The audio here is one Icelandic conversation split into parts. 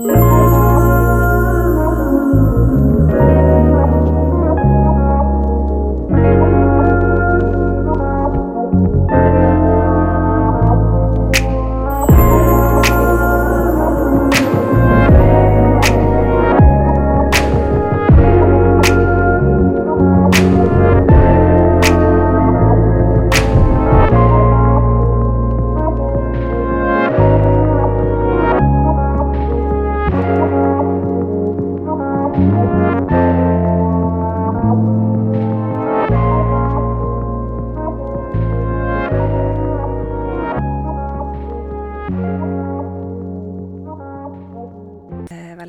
Eh,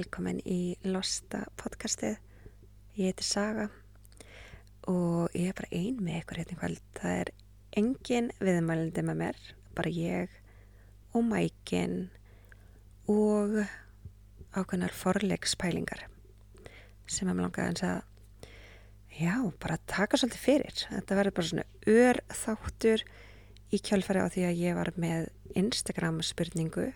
Velkomin í Losta podcastið. Ég heiti Saga og ég er bara ein með ykkur hérna kvöld. Það er engin viðmælindi með mér, bara ég og mækin og ákveðnar forleikspælingar sem ég langaði eins að já, bara taka svolítið fyrir. Þetta verður bara svona ör þáttur í kjálfari á því að ég var með Instagram spurningu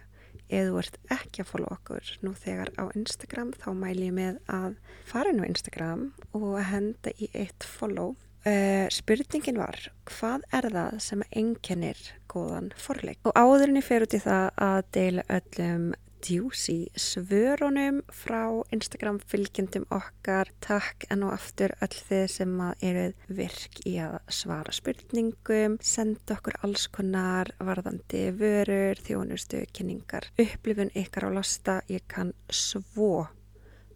ef þú ert ekki að follow okkur nú þegar á Instagram þá mæl ég með að fara á Instagram og henda í eitt follow. Uh, spurningin var hvað er það sem einkennir góðan forleik? Og áðurinn ég fer út í það að deila öllum djúsi svörunum frá Instagram fylgjendum okkar takk en og aftur öll þið sem að eruð virk í að svara spurningum senda okkur alls konar varðandi vörur, þjónustu, kynningar upplifun ykkar á lasta ég kann svo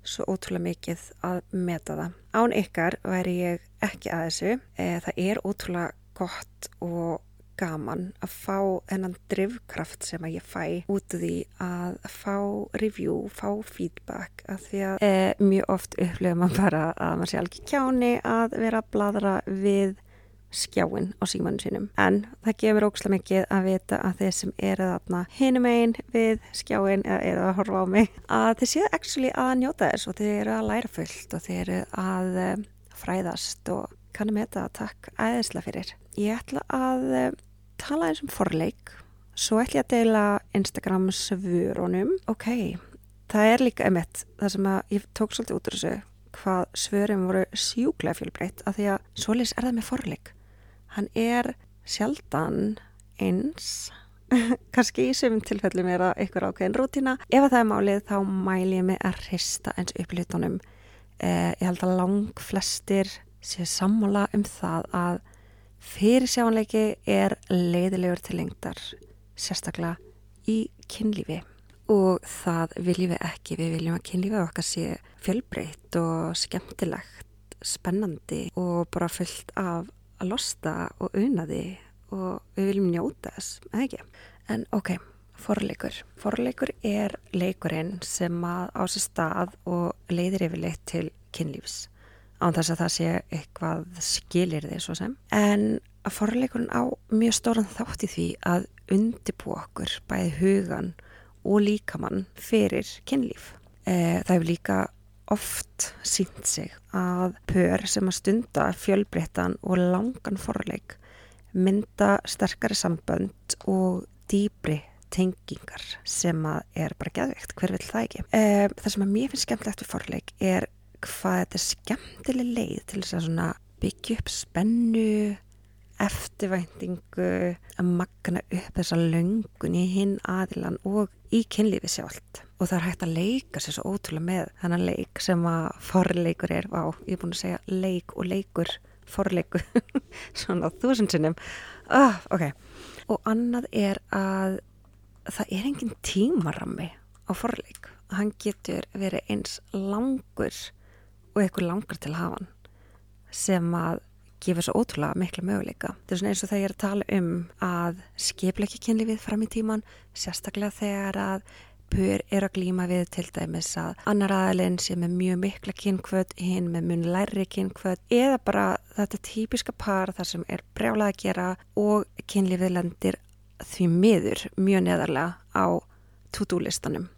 svo ótrúlega mikið að meta það. Án ykkar væri ég ekki að þessu. Eh, Það er ótrúlega gott og gaman að fá þennan drivkraft sem að ég fæ út af því að fá review, fá feedback af því að e, mjög oft upplifum maður bara að maður sé alveg kjáni að vera að bladra við skjáin á símanu sínum. En það gefur ókslega mikið að vita að þeir sem eru þarna hinum einn við skjáin eða eru að horfa á mig að þeir séu actually að njóta þess og þeir eru að læra fullt og þeir eru að eh, fræðast og kannum þetta takk æðislega fyrir. Ég ætla að eh, tala eins um forleik. Svo ætla ég að deila Instagram svörunum. Ok, það er líka emitt það sem að ég tók svolítið út úr þessu hvað svörum voru sjúklega fjölbreytt af því að svolis er það með forleik. Hann er sjaldan eins kannski í sömum tilfellum er það ykkur ákveðin rútina ef að það er málið þá mæl ég mig að hrista eins upplutunum eh, ég held að lang flestir séu sammála um það að fyrirsjáanleiki er leiðilegur til lengdar sérstaklega í kynlífi og það viljum við ekki við viljum að kynlífið okkar sé fjölbreytt og skemmtilegt spennandi og bara fullt af að losta og unaði og við viljum njóta þess, eða ekki? En ok, forleikur. Forleikur er leikurinn sem að á sér stað og leiðir yfirleitt til kynlífs. Án þess að það sé eitthvað skilir því svo sem. En að forleikurinn á mjög stóran þátt í því að undibú okkur bæði hugan og líkamann fyrir kynlíf. Eh, það hefur líka oft sínt sig að pör sem að stunda fjölbreyttan og langan forleik mynda sterkari sambönd og dýbri tengingar sem að er bara geðveikt, hver vil það ekki? Eh, það sem að mér finnst skemmtilegt við forleik er hvað þetta er skemmtileg leið til þess að byggja upp spennu, eftirvæntingu, að magna upp þessa löngun í hinn aðilan og í kynlífi sjálft. Og það er hægt að leika sér svo ótrúlega með þennan leik sem að forleikur er, á, ég er búin að segja leik og leikur, forleikur, svona þúsund sinnum. Ah, ok, og annað er að það er engin tímarammi á forleik. Hann getur verið eins langur og eitthvað langar til hafan sem að gefur svo ótrúlega mikla möguleika. Þetta er svona eins og þegar ég er að tala um að skipla ekki kynlífið fram í tíman, sérstaklega þegar að pur er að glíma við til dæmis að annar aðalinn sem er mjög mikla kynkvöld, hinn með mun læri kynkvöld eða bara þetta típiska par þar sem er brjálað að gera og kynlífið lendir því miður mjög neðarlega á to-do-listanum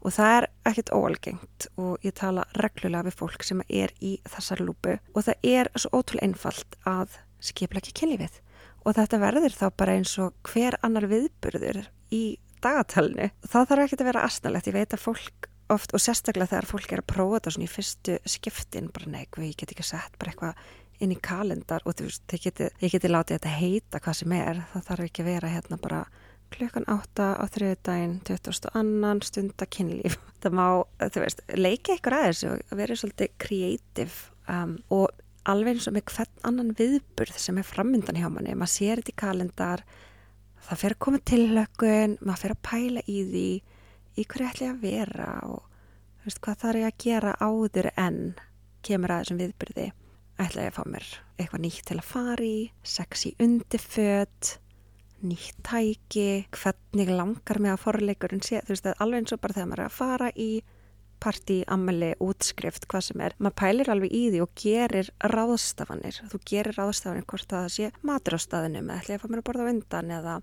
og það er ekkert óalgengt og ég tala reglulega við fólk sem er í þessar lúpu. Og það er svo ótrúlega einfalt að skipla ekki kynlífið. Og þetta verður þá bara eins og hver annar viðburður í dagatalinu. Það þarf ekki að vera asnalegt, ég veit að fólk oft og sérstaklega þegar fólk er að prófa þetta svona í fyrstu skiptin bara nei, ég get ekki sett bara eitthvað inn í kalendar. Og þú veist, ég geti, ég geti látið þetta heita hvað sem er, það þarf ekki að vera hérna bara klukkan átta á þriðdægin 22. stund að kynlíf það má, þú veist, leika ykkur aðeins og vera svolítið kreatív um, og alveg eins og með hvern annan viðburð sem er frammyndan hjá manni maður sér þetta í kalendar það fer að koma til lökun maður fer að pæla í því í hverju ætla ég að vera og veist, hvað þarf ég að gera áður en kemur að þessum viðbyrði ætla ég að fá mér eitthvað nýtt til að fara í sexy undirfödd nýtt tæki hvernig langar mig að forleikurinn sé þú veist það er alveg eins og bara þegar maður er að fara í partí, ammali, útskrift hvað sem er, maður pælir alveg í því og gerir ráðstafanir. Þú gerir ráðstafanir hvort það sé matur á staðinu með ætla ég að fá mér að borða á undan eða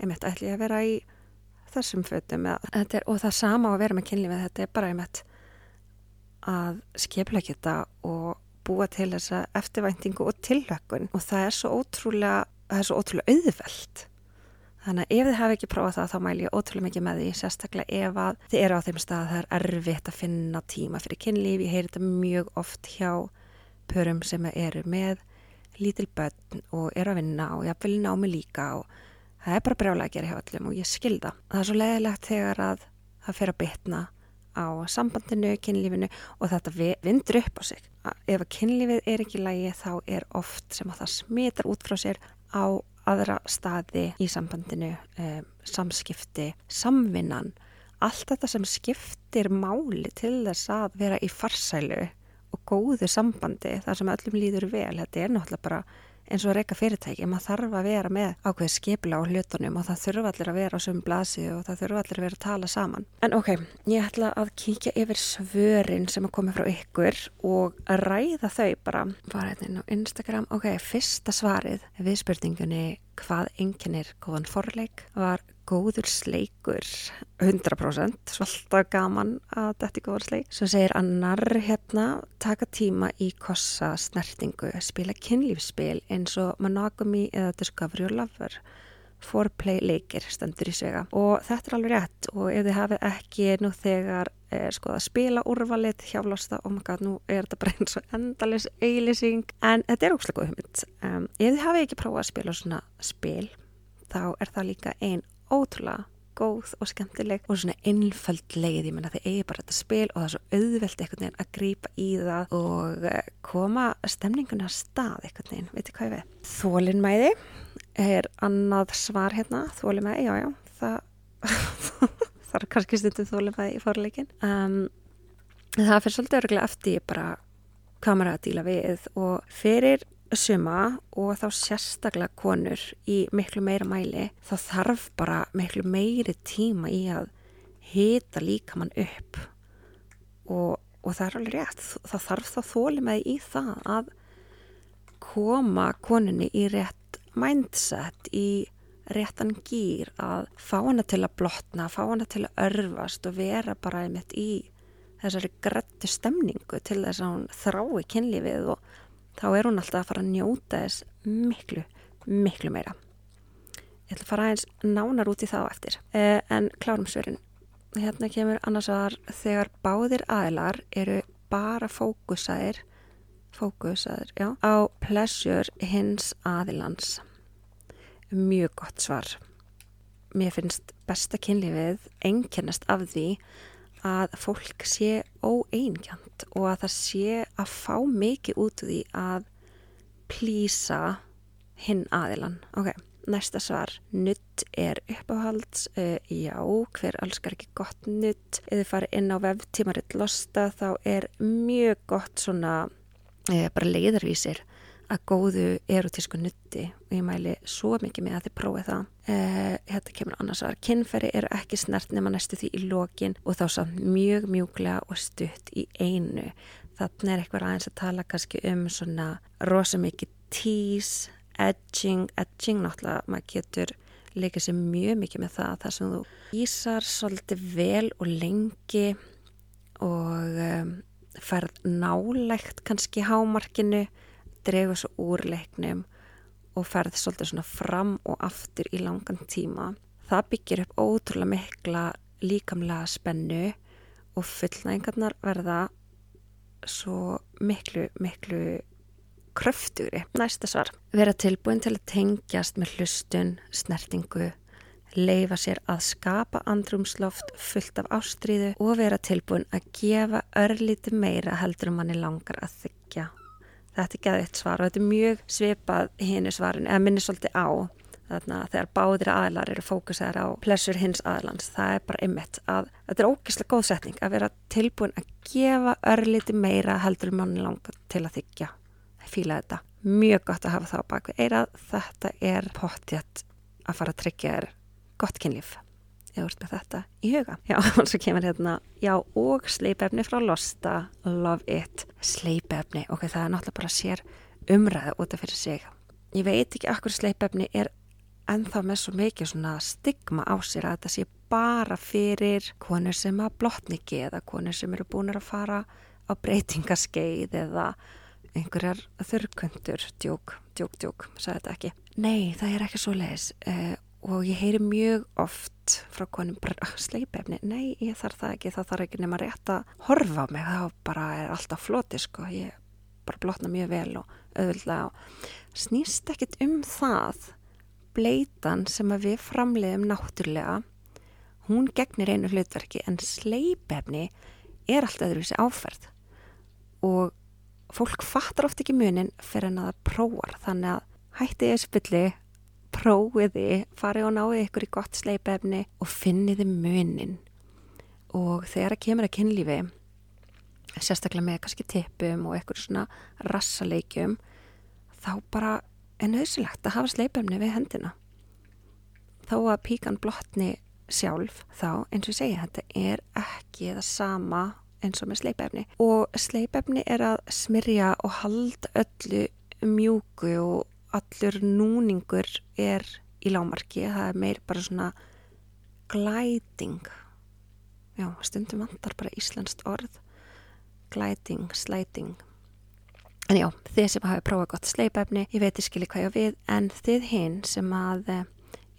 einmitt ætla ég að vera í þessum fötum er, og það sama á að vera með kynlífið þetta er bara einmitt að skepla ekki þetta og búa til þessa eftirvæntingu og tillökun og það er svo ótrúlega það er svo ótrúlega auðvelt þannig að ef þið hafi ekki prófað það þá mæl ég ótrúlega mikið með því sérstaklega ef að þið eru á þeim stað það er erfitt að finna tíma fyrir kynlíf ég heyri þetta mjög oft hjá pörum sem eru með lítil börn og eru að vinna og ég vil ná mig líka og það er bara brjálega að gera hjá öllum og ég skilda. Það er svo leiðilegt þegar að það fer að bytna á sambandinu, kynlífinu og þetta vindur upp á sig. Ef að kynlífið er ekki lægi þá er oft sem að það smitar út frá sér á aðra staði í sambandinu, um, samskipti, samvinnan, allt þetta sem skiptir máli til þess að vera í farsælu og góðu sambandi þar sem öllum líður vel, þetta er náttúrulega bara eins og að reyka fyrirtæki, maður þarf að vera með ákveð skipla á hlutunum og það þurfa allir að vera á sömum blasi og það þurfa allir að vera að tala saman. En ok, ég ætla að kíkja yfir svörin sem að koma frá ykkur og að ræða þau bara, bara hérna á Instagram. Ok, fyrsta svarið við spurningunni hvað enginnir góðan forleik var góður sleikur. 100% svolítið gaman að þetta er góður sleik. Svo segir annar hérna taka tíma í kossa snertingu spila kynlífsspil eins og Monogamy eða Discovery or Lover. Foreplay leikir stendur í svega. Og þetta er alveg rétt. Og ef þið hafið ekki nú þegar eh, sko að spila úrvalið hjálflosta og oh maður gæt nú er þetta bara eins og endalis auðlýsing en þetta er óslægt góð hugmynd. Um, ef þið hafið ekki prófað að spila svona spil þá er það líka einn ótrúlega góð og skemmtileg og svona innföld leið, ég menna þið eigi bara þetta spil og það er svo auðvelt einhvern veginn að grýpa í það og eh, koma stemningunni að stað einhvern veginn, veitir hvað ég veið? Þólinnmæði er annað svar hérna, þólinnmæði, já já, það, það er kannski stundu þólinnmæði í fórleikin. Um, það fyrir svolítið örgulega eftir bara hvað maður er að díla við og fyrir suma og þá sérstaklega konur í miklu meira mæli þá þarf bara miklu meiri tíma í að hita líkamann upp. Og, og það er alveg rétt það þarf þá þóli með í það að koma konunni í rétt mindset í réttan gýr að fá hana til að blotna, fá hana til að örfast og vera bara einmitt í þessari grættu stemningu til þess að hún þrái kynlífið og þá er hún alltaf að fara að njóta þess miklu, miklu meira. Ég ætla að fara aðeins nánar út í þá eftir. Eh, en klárum svörin. Hérna kemur annars að þegar báðir aðilar eru bara fókusaðir, fókusaðir, já, á pleasure hins aðilans. Mjög gott svar. Mér finnst besta kynlífið enginnast af því að fólk sé óeingjant og að það sé að fá mikið út úr því að plýsa hinn aðilan. Ok, næsta svar. Nutt er uppáhalds. Uh, já, hver allskar ekki gott nutt. Þið farið inn á veftímaritt losta þá er mjög gott svona uh, bara leiðarvísir að góðu erotísku nutti og ég mæli svo mikið með að þið prófið það. Eh, þetta kemur annars að kynfæri eru ekki snert nema næstu því í lokin og þá samt mjög mjúglega og stutt í einu. Þannig er eitthvað aðeins að tala kannski um svona rosa mikið tease, edging edging náttúrulega, maður getur leikið sér mjög mikið með það þar sem þú ísar svolítið vel og lengi og um, færð nálægt kannski hámarkinu dregur svo úr leiknum og ferð svolítið svona fram og aftur í langan tíma. Það byggir upp ótrúlega mikla líkamlega spennu og fullnæðingarnar verða svo miklu, miklu kröftugri. Næsta svar. Vera tilbúin til að tengjast með hlustun, snertingu, leifa sér að skapa andrumsloft fullt af ástríðu og vera tilbúin að gefa örlíti meira heldur um manni langar að þykja. Þetta er geðið eitt svar og þetta er mjög svipað hinu svarin, eða minni svolítið á þarna þegar báðir aðlar eru fókusaður á plessur hins aðlans. Það er bara ymmit að þetta er ógeðslega góð setning að vera tilbúin að gefa örlíti meira heldur manni langar til að þykja. Fýla þetta. Mjög gott að hafa það á bakvið eirað. Þetta er pottjætt að fara að tryggja þér gott kynlíf eða úr með þetta í huga. Já, og svo kemur hérna, já, og sleipefni frá Losta, Love It, sleipefni, ok, það er náttúrulega bara sér umræða út af fyrir sig. Ég veit ekki akkur sleipefni er ennþá með svo mikið svona stigma á sér að þetta sé bara fyrir konur sem að blotniki eða konur sem eru búin að fara á breytingaskeið eða einhverjar þurrkundur, djók, djók, djók, sagði þetta ekki. Nei, það er ekki svo leiðis. Uh, og ég heyri mjög oft frá konum sleipefni, nei ég þarf það ekki það þarf ekki nema rétt að horfa á mig það bara er alltaf floti sko. Ég bara blotna mjög vel og auðvitað snýst ekkit um það. Bleitan sem að við framleiðum náttúrulega hún gegnir einu hlutverki en sleipefni er alltaf öðruvísi áferð. Og fólk fattar oft ekki munin fyrir en að það prófar. Þannig að hætti ég spilli prófiði, farið og náði ykkur í gott sleipefni og finniði munin. Og þegar það kemur að kynlífi sérstaklega með kannski tippum og ykkur svona rassaleikjum þá bara er nöðsilegt að hafa sleipefni við hendina. Þó að píkan blotni sjálf þá eins og segja þetta er ekki það sama eins og með sleipefni. Og sleipefni er að smyrja og halda öllu mjúku og allur núningur er í lámarki, það er meir bara svona glæting. Já, stundum vantar bara íslenskt orð. Glæting, slæting. En já, þið sem hafi prófað gott sleipefni, ég veit ég skilji hvað ég við en þið hinn sem að eh,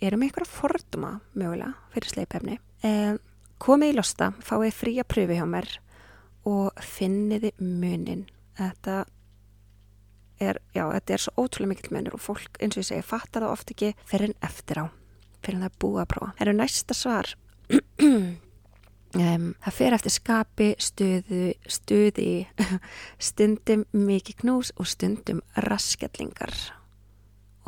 eru með einhverja forduma mögulega fyrir sleipefni eh, komið í losta, fáið fría pröfi hjá mér og finniði munin þetta er, já, þetta er svo ótrúlega mikill mennur og fólk, eins og ég segi, fattar það oft ekki fyrir en eftir á, fyrir en það er búið að prófa. Það eru næsta svar. Um, það fer eftir skapi, stuðu stuði, stundum mikið knús og stundum raskjallingar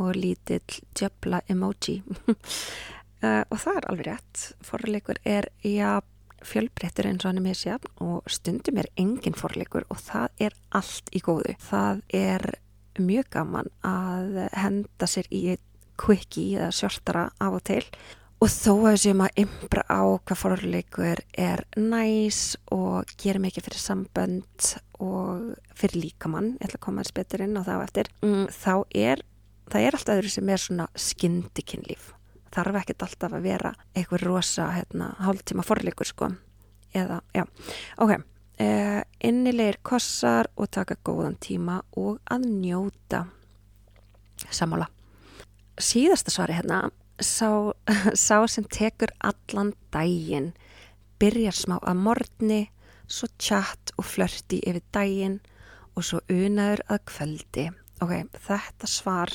og lítill djöbla emoji. Uh, og það er alveg rétt. Forleikur er, já fjölbreyttur eins og hann er með sér og stundum er engin forleikur og það er allt í góðu. Það er mjög gaman að henda sér í quickie eða sjortara af og til og þó að þessum að ymbra á hvað forleikur er næs og gera mikið fyrir sambönd og fyrir líkamann, ég ætla að koma eins betur inn á þá eftir, mm, þá er það er alltaf öðru sem er svona skindikinnlíf þarf ekkert alltaf að vera eitthvað rosa hérna, hálftíma forleikur sko. Eða, já, ok eh, innilegir kossar og taka góðan tíma og að njóta. Samála síðasta svari hérna sá, sá sem tekur allan dægin byrjar smá að morgni svo tjatt og flörti yfir dægin og svo unaður að kvöldi. Ok, þetta svar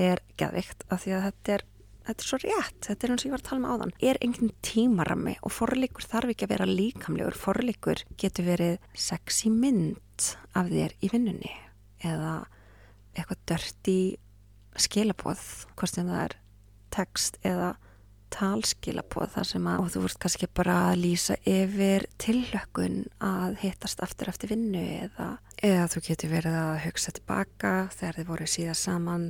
er geðvikt af því að þetta er þetta er svo rétt, þetta er eins og ég var að tala um áðan. Er enginn tímarami og forleikur þarf ekki að vera líkamlegur? Forleikur getur verið sexy mynd af þér í vinnunni eða eitthvað dörti skilabóð hvort sem það er text eða talskilabóð þar sem að þú vart kannski bara að lýsa yfir tillökun að hittast aftur eftir vinnu eða, eða þú getur verið að hugsa tilbaka þegar þið voru síðan saman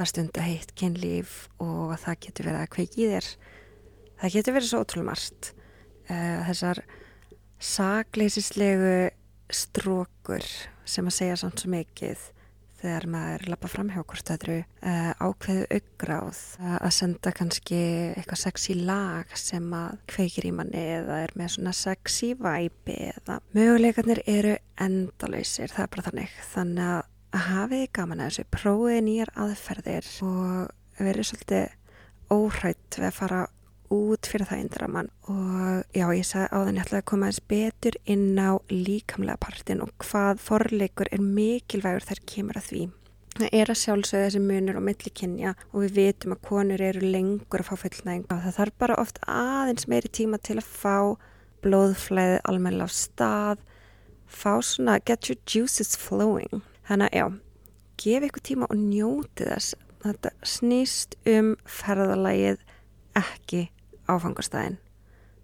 að stunda heitt kynlíf og það getur verið að kveiki í þér. Það getur verið svo ótrúlega margt. Uh, þessar sagleysislegu strókur sem að segja samt svo mikið þegar maður lappa fram hjá hvort öðru uh, ákveðu augráð uh, að senda kannski eitthvað sexy lag sem að kveikir í manni eða er með svona sexy væpi eða möguleikarnir eru endalausir, það er bara þannig. Þannig að að hafið gaman að þessu, prófið nýjar aðferðir og verið svolítið óhrætt við að fara út fyrir það indramann og já, ég sagði á þannig að koma aðeins betur inn á líkamlega partin og hvað forleikur er mikilvægur þar kemur að því. Það er að sjálfsögða þessi munur og millikinja og við vitum að konur eru lengur að fá fullnæging og það þarf bara oft aðeins meiri tíma til að fá blóðflæðið almenna á stað, fá svona get your juices flowing. Þannig að já, gefa ykkur tíma og njóti þess. Þetta snýst um ferðalægið ekki áfangastæðin.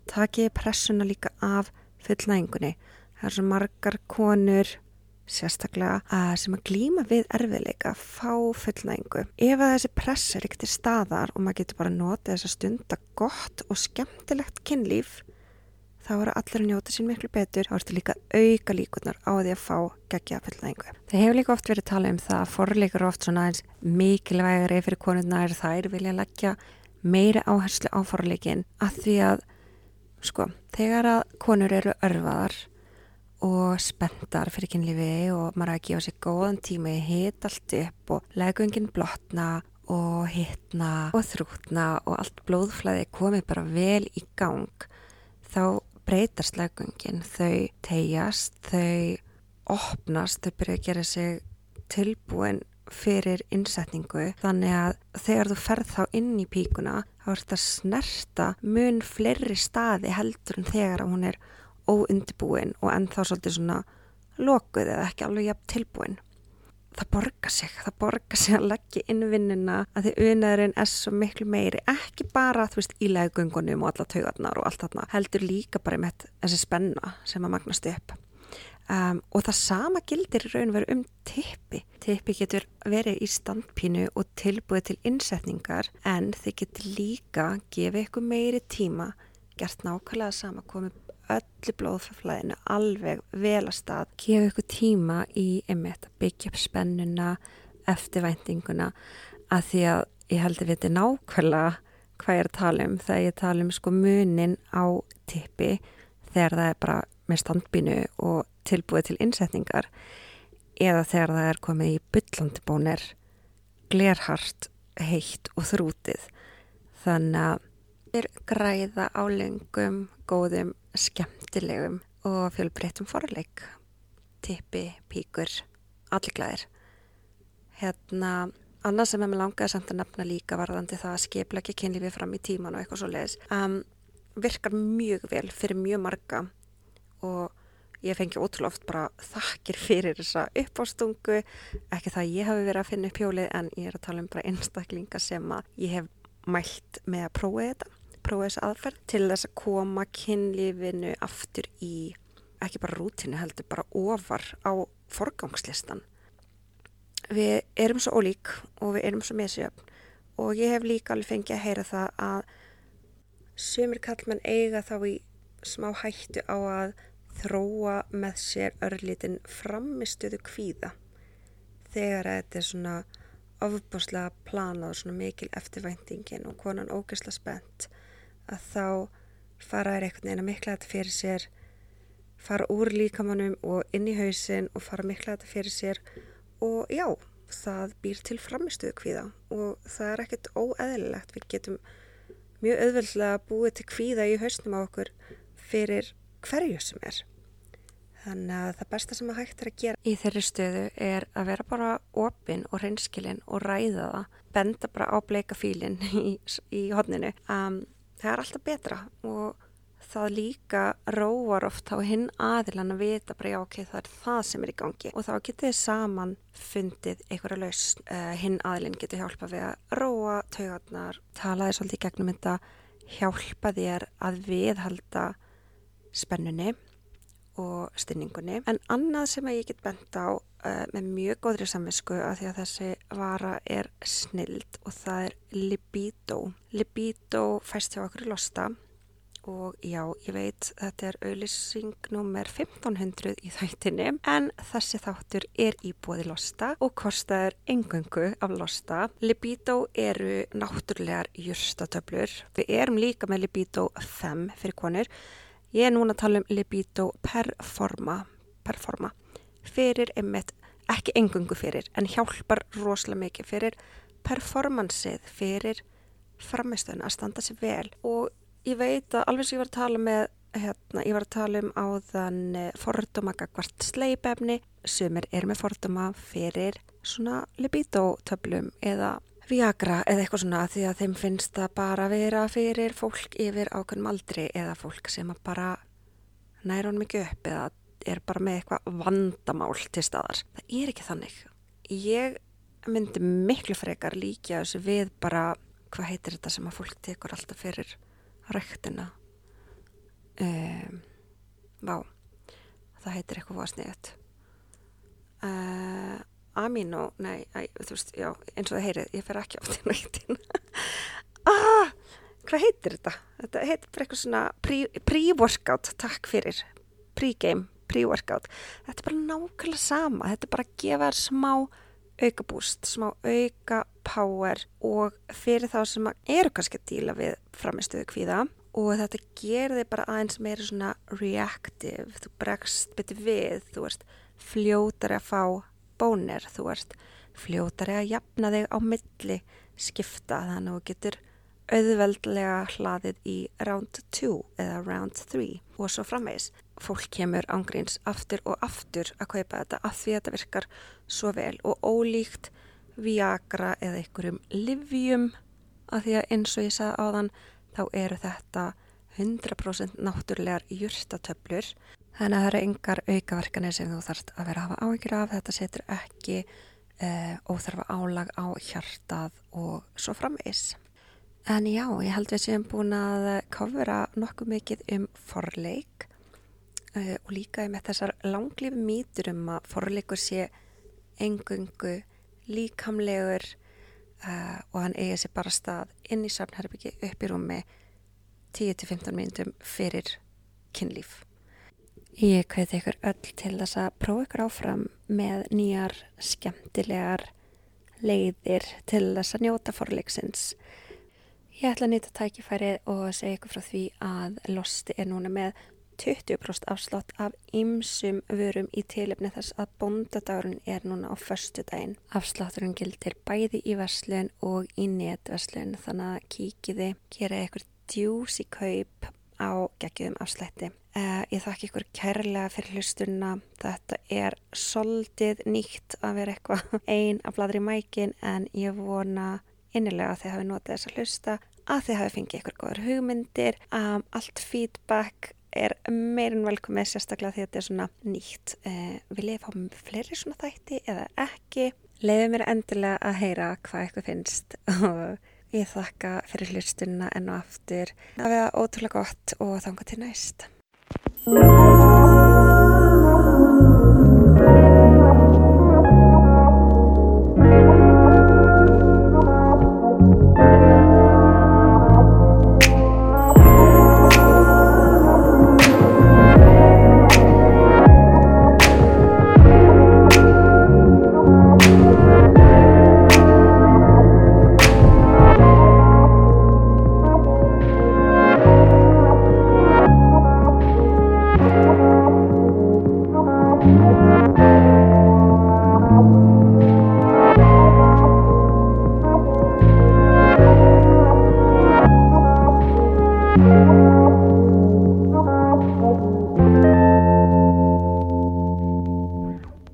Takiði pressuna líka af fullnægingunni. Það er svo margar konur sérstaklega að sem að glýma við erfiðleika fá fullnægingu. Ef að þessi press er ekkert í staðar og maður getur bara notið þess að stunda gott og skemmtilegt kynlíf þá eru allir að njóta sín miklu betur þá ertu líka auka líkunar á því að fá gegja fullnægingu. Það hefur líka oft verið talað um það að forleikar oft svona eins mikilvægari fyrir konurnar þær vilja leggja meiri áherslu á forleikin að því að sko, þegar að konur eru örfaðar og spenntar fyrir kynlífi og maður að gefa sér góðan tíma í hitt allt upp og legungin blotna og hittna og þrútna og allt blóðflæði komið bara vel í gang þá breytast legungin þau tegjast, þau opnast, þau byrja að gera sig tilbúin fyrir innsetningu þannig að þegar þú ferð þá inn í píkuna þá er þetta snerta mun fleiri staði heldur en þegar hún er óundibúin og ennþá svolítið svona lokuð eða ekki alveg jafn tilbúin. Það borgar sig, það borgar sig að leggja innvinnina að því unaðurinn er svo miklu meiri, ekki bara þú veist í leggöngunum og alla taugarnar og allt þarna, heldur líka bara með þessi spenna sem að magnast upp. Um, og það sama gildir í raun veru um tippi. Tippi getur verið í standpínu og tilbúið til innsetningar en þið getur líka gefið ykkur meiri tíma, gert nákvæmlega sama, komið öllu blóðfæflæðinu alveg vel að stað. Gefa ykkur tíma í einmitt að byggja upp spennuna eftirvæntinguna að því að ég held að við þetta nákvæmlega hvað ég er að tala um. Þegar ég tala um sko munin á tippi þegar það er bara með standbínu og tilbúið til innsetningar eða þegar það er komið í byllondibónir glerhart, heitt og þrútið. Þannig að græða á lengum, góðum skemmtilegum og fjölbreytum forleik. Tippi, píkur allir glæðir hérna, annað sem ég með langaði samt að nefna líka varðandi það að skipla ekki kynlífið fram í tíman og eitthvað svo leiðis um, virkar mjög vel fyrir mjög marga og ég fengi ótrúlega oft bara þakkir fyrir þessa uppástungu. Ekki það að ég hafi verið að finna upp hjólið en ég er að tala um bara einstaklinga sem að ég hef mælt með að prófa þetta prófa þessa aðferð til þess að koma kynlífinu aftur í ekki bara rútinu heldur, bara ofar á forgangslistan. Við erum svo ólík og við erum svo meðsjöfn og ég hef líka alveg fengið að heyra það að sömur kallmenn eiga þá í smá hættu á að þróa með sér örlítin framistuðu kvíða þegar þetta er svona ofbúslega planað og svona mikil eftirvæntingin og konan ógeðsla spennt að þá fara þær einhvern veginn að mikla þetta fyrir sér fara úr líkamannum og inn í hausin og fara að mikla þetta fyrir sér. Og já, það býr til framistuðu kvíða og það er ekkert óeðlilegt. Við getum mjög auðvöldlega búið til kvíða í hausnum á okkur fyrir hverju sem er. Þannig að það besta sem að hægt er að gera í þeirri stöðu er að vera bara opinn og reynskilinn og ræða það. Benda bara á bleika fílinn í, í hodninu um, það er alltaf betra og það líka róar oft á hinn aðilan að vita bara já ok, það er það sem er í gangi. Og þá getur þið saman fundið einhverja lausn, uh, hinn aðilin getur hjálpa við að róa taugarnar, tala þér svolítið gegnum þetta hjálpa þér að viðhalda spennunni og styrningunni en annað sem ég get bent á uh, með mjög góðri samvinsku að því að þessi vara er snild og það er libido. Libido fæst hjá okkur í losta og já, ég veit þetta er auðlýsing nummer 1500 í þættinni en þessi þáttur er í bóði losta og kostar engöngu af losta. Libido eru náttúrulegar júrstatöflur. Við erum líka með Libido 5 fyrir konur. Ég er núna að tala um Libido Performa. Performa fyrir einmitt, ekki engungu fyrir, en hjálpar rosalega mikið fyrir performansið, fyrir framistöðun að standa sér vel. Og ég veit að alveg sem ég var að tala með hérna, ég var að tala um áðan eh, fordóma gagvart sleipefni. Sem er með fordóma fyrir svona libidotöflum eða viagra eða eitthvað svona því að þeim finnst það bara vera fyrir fólk yfir ákveðnum aldri eða fólk sem bara næra honum ekki upp eða er bara með eitthvað vandamál til staðar. Það er ekki þannig. Ég myndi miklu frekar líka þessu við bara, hvað heitir þetta sem að fólk tekur alltaf fyrir ræktina? Um, vá, það heitir eitthvað vasniðet. Uh, eh, Amino, nei, æ, þú veist, já, eins og það heyrið, ég fer ekki átt í nættin. ah, hvað heitir þetta? Þetta heitir bara eitthvað svona pre-workout, pre takk fyrir, pre-game, pre-workout. Þetta er bara nákvæmlega sama, þetta er bara að gefa þér smá auka búst, smá auka power og fyrir þá sem eru kannski að díla við framistuðu kvíða og þetta gerir þig bara aðeins meira svona reactive, þú bregst betur við, þú veist fljótar að fá bónir, þú ert fljótari að jafna þig á milli skipta þannig að þú getur auðveldlega hlaðið í round 2 eða round 3 og svo framvegs. Fólk kemur ángríns aftur og aftur að kaupa þetta af því að þetta virkar svo vel og ólíkt viagra eða einhverjum livjum af því að eins og ég sagði áðan þá eru þetta 100% náttúrulegar júrtatöflur Þannig að það eru yngar aukaverkanir sem þú þarfst að vera að hafa áhyggjur af. Þetta setur ekki uh, óþarfa álag á hjartað og svo framvegs. En já, ég held við séum búin að kofura nokkuð mikið um forleik og líka með þessar langlífi mýtur um að forleikur sé engungu líkamlegur uh, og hann eigi sér bara stað inn í safnherbyggi upp í rúmi 10-15 mínutum fyrir kynlíf. Ég hveti ykkur öll til þess að prófa ykkur áfram með nýjar skemmtilegar leiðir til þess að njóta forleiksins. Ég ætla að nýta tækifærið og segja ykkur frá því að Losti er núna með 20% afslátt af ymsum vörum í tilefni þess að bondadagurinn er núna á förstu daginn. Afslátturinn gildir bæði í verslun og í netverslun þannig að kíkiði, gera ykkur djús í kaup á geggjum afslætti. Uh, ég þakki ykkur kærlega fyrir hlustunna. Þetta er soldið nýtt að vera eitthvað einn að bladra í mækin en ég vona innilega að þið hafi notið þess að hlusta, að þið hafi fengið ykkur góður hugmyndir. Um, allt feedback er meirinn velkomið sérstaklega því að þetta er svona nýtt. Uh, vil ég fá fleiri svona þætti eða ekki? Leiði mér endilega að heyra hvað ykkur finnst og Ég þakka fyrir hlustunna enn og aftur. Það var ótrúlega gott og þanga til næst.